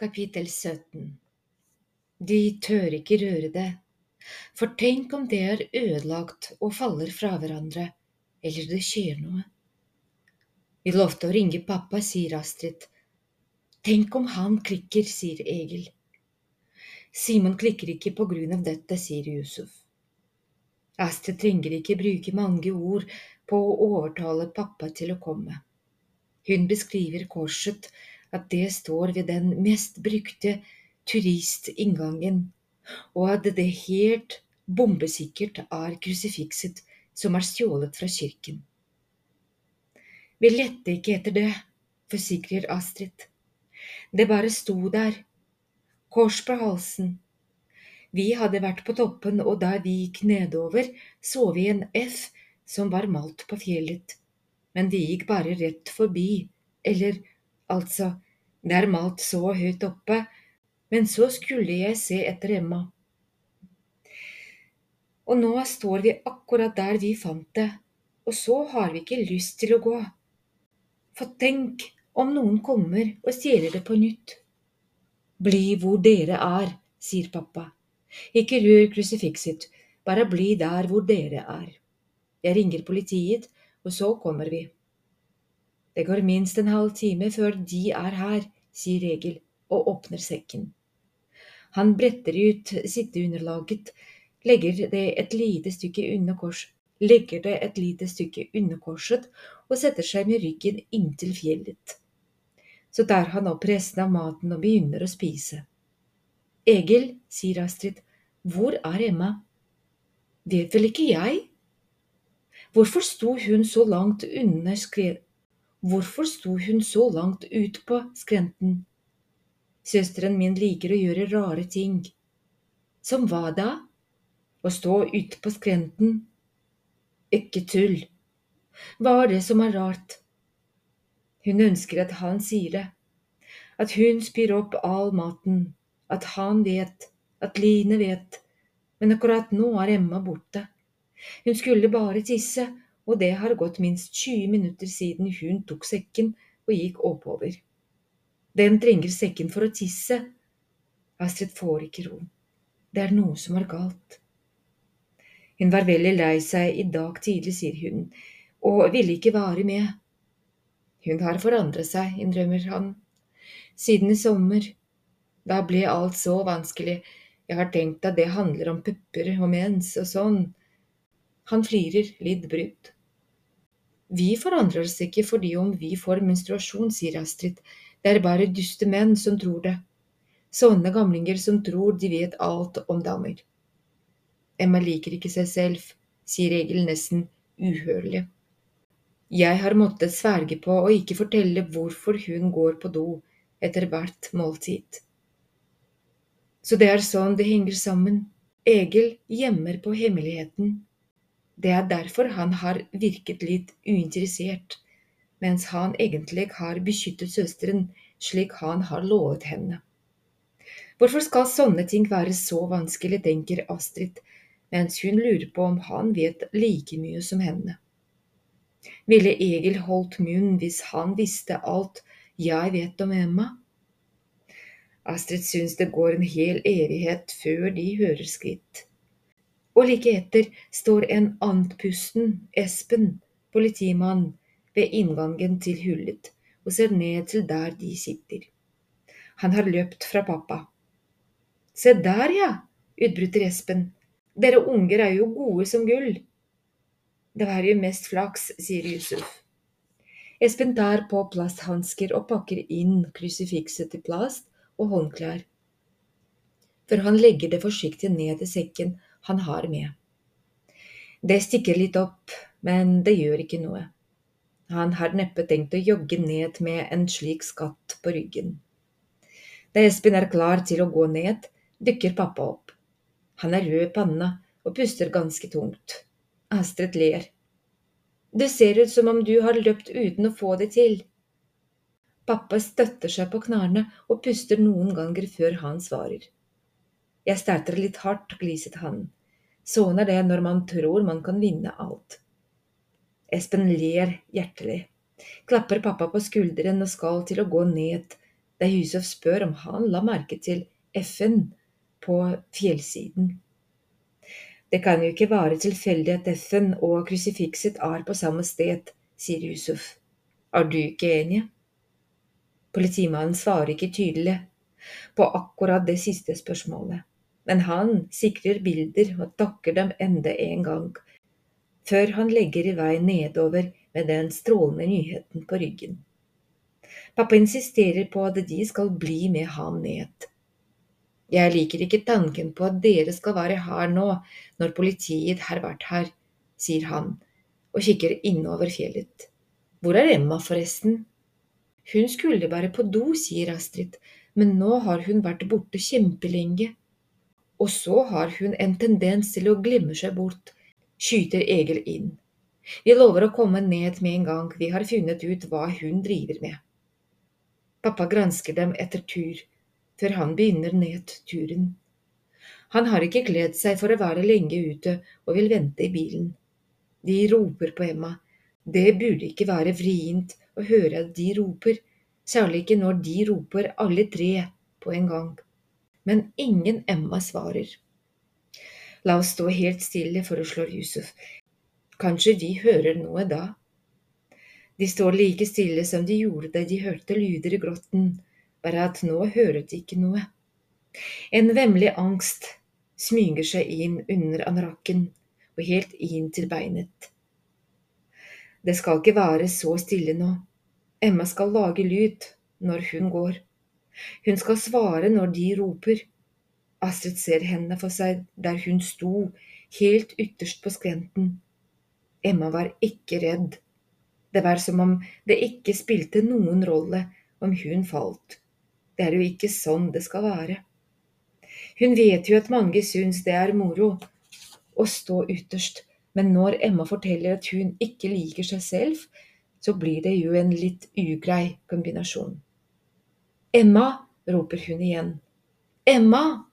Kapittel 17 De tør ikke røre det, for tenk om det er ødelagt og faller fra hverandre, eller det skjer noe. Vi lovte å ringe pappa, sier Astrid. Tenk om han klikker, sier Egil. Simon klikker ikke på grunn av dette, sier Yusuf. Astrid trenger ikke bruke mange ord på å overtale pappa til å komme. Hun beskriver korset at det står ved den mest brukte turistinngangen, og at det helt bombesikkert er krusifikset som er stjålet fra kirken. Vi lette ikke etter det, forsikrer Astrid. Det bare sto der, kors på halsen. Vi hadde vært på toppen, og da vi gikk nedover, så vi en F som var malt på fjellet, men vi gikk bare rett forbi, eller Altså, det er malt så høyt oppe, men så skulle jeg se etter Emma. Og nå står vi akkurat der vi fant det, og så har vi ikke lyst til å gå. For tenk om noen kommer og stjeler det på nytt. Bli hvor dere er, sier pappa. Ikke rør krusifikset, bare bli der hvor dere er. Jeg ringer politiet, og så kommer vi. Det går minst en halv time før de er her, sier Egil og åpner sekken. Han bretter ut sitteunderlaget, legger det et lite stykke under kors, legger det et lite stykke under korset og setter seg med ryggen inntil fjellet. Så tar han opp resten av maten og begynner å spise. Egil, sier Astrid, hvor er Emma? Vet vel ikke jeg? Hvorfor sto hun så langt under skred... Hvorfor sto hun så langt ut på skrenten? Søsteren min liker å gjøre rare ting. Som hva da? Å stå ute på skrenten? Ikke tull. Hva er det som er rart? Hun ønsker at han sier det, at hun spyr opp all maten, at han vet, at Line vet, men akkurat nå er Emma borte. Hun skulle bare tisse, og det har gått minst 20 minutter siden hun tok sekken og gikk oppover. Den trenger sekken for å tisse. Astrid får ikke ro. Det er noe som er galt. Hun var veldig lei seg i dag tidlig, sier hun, og ville ikke være med. Hun har forandret seg, innrømmer han. Siden i sommer. Da ble alt så vanskelig. Jeg har tenkt at det handler om pupper og mens og sånn. Han flirer litt brutt. Vi forandrer oss ikke fordi om vi får menstruasjon, sier Astrid, det er bare duste menn som tror det. Sånne gamlinger som tror de vet alt om damer. Emma liker ikke seg selv, sier Egil nesten uhørlig. Jeg har måttet sverge på å ikke fortelle hvorfor hun går på do etter hvert måltid. Så det er sånn det henger sammen. Egil gjemmer på hemmeligheten det er derfor han har virket litt uinteressert, mens han egentlig har beskyttet søsteren slik han har lovet henne. Hvorfor skal sånne ting være så vanskelig, tenker Astrid, mens hun lurer på om han vet like mye som henne. Ville Egil holdt munn hvis han visste alt jeg vet om Emma? Astrid syns det går en hel evighet før de hører skritt og like etter står en andpusten Espen, politimann, ved inngangen til hullet og ser ned til der de sitter. Han har løpt fra pappa. Se der, ja, utbryter Espen. Dere unger er jo gode som gull. Det var jo mest flaks, sier Yusuf. Espen tar på plasthansker og pakker inn krusifikset i plast og håndklær. Før han legger det forsiktig ned i sekken han har med. Det stikker litt opp, men det gjør ikke noe. Han har neppe tenkt å jogge ned med en slik skatt på ryggen. Da Espen er klar til å gå ned, dukker pappa opp. Han er rød i panna og puster ganske tungt. Astrid ler. Det ser ut som om du har løpt uten å få det til. Pappa støtter seg på knærne og puster noen ganger før han svarer. Jeg starter litt hardt, gliset han. Sånn er det når man tror man kan vinne alt. Espen ler hjertelig, klapper pappa på skulderen og skal til å gå ned, da Yusuf spør om han la merke til F-en på fjellsiden. Det kan jo ikke være tilfeldig at F-en og krusifikset er på samme sted, sier Yusuf. Er du ikke enig? Politimannen svarer ikke tydelig på akkurat det siste spørsmålet, men han sikrer bilder og takker dem enda en gang, før han legger i vei nedover med den strålende nyheten på ryggen. Pappa insisterer på at de skal bli med ham ned. Jeg liker ikke tanken på at dere skal være her nå når politiet har vært her, sier han og kikker innover fjellet. Hvor er Emma, forresten? Hun skulle bare på do, sier Astrid, men nå har hun vært borte kjempelenge. Og så har hun en tendens til å glemme seg bort, skyter Egil inn. Vi lover å komme ned med en gang vi har funnet ut hva hun driver med. Pappa gransker dem etter tur, før han begynner nedturen. Han har ikke kledd seg for å være lenge ute og vil vente i bilen. De roper på Emma. Det burde ikke være vrient å høre at de roper, særlig ikke når de roper alle tre på en gang. Men ingen Emma svarer. La oss stå helt stille, foreslår Yusuf. Kanskje de hører noe da? De står like stille som de gjorde da de hørte lyder i grotten, bare at nå hører de ikke noe. En vemmelig angst smyger seg inn under anorakken og helt inn til beinet. Det skal ikke være så stille nå. Emma skal lage lyd når hun går. Hun skal svare når de roper. Astrid ser hendene for seg der hun sto, helt ytterst på skrenten. Emma var ikke redd. Det var som om det ikke spilte noen rolle om hun falt. Det er jo ikke sånn det skal være. Hun vet jo at mange syns det er moro å stå ytterst, men når Emma forteller at hun ikke liker seg selv, så blir det jo en litt ugrei kombinasjon. Emma, roper hun igjen. Emma!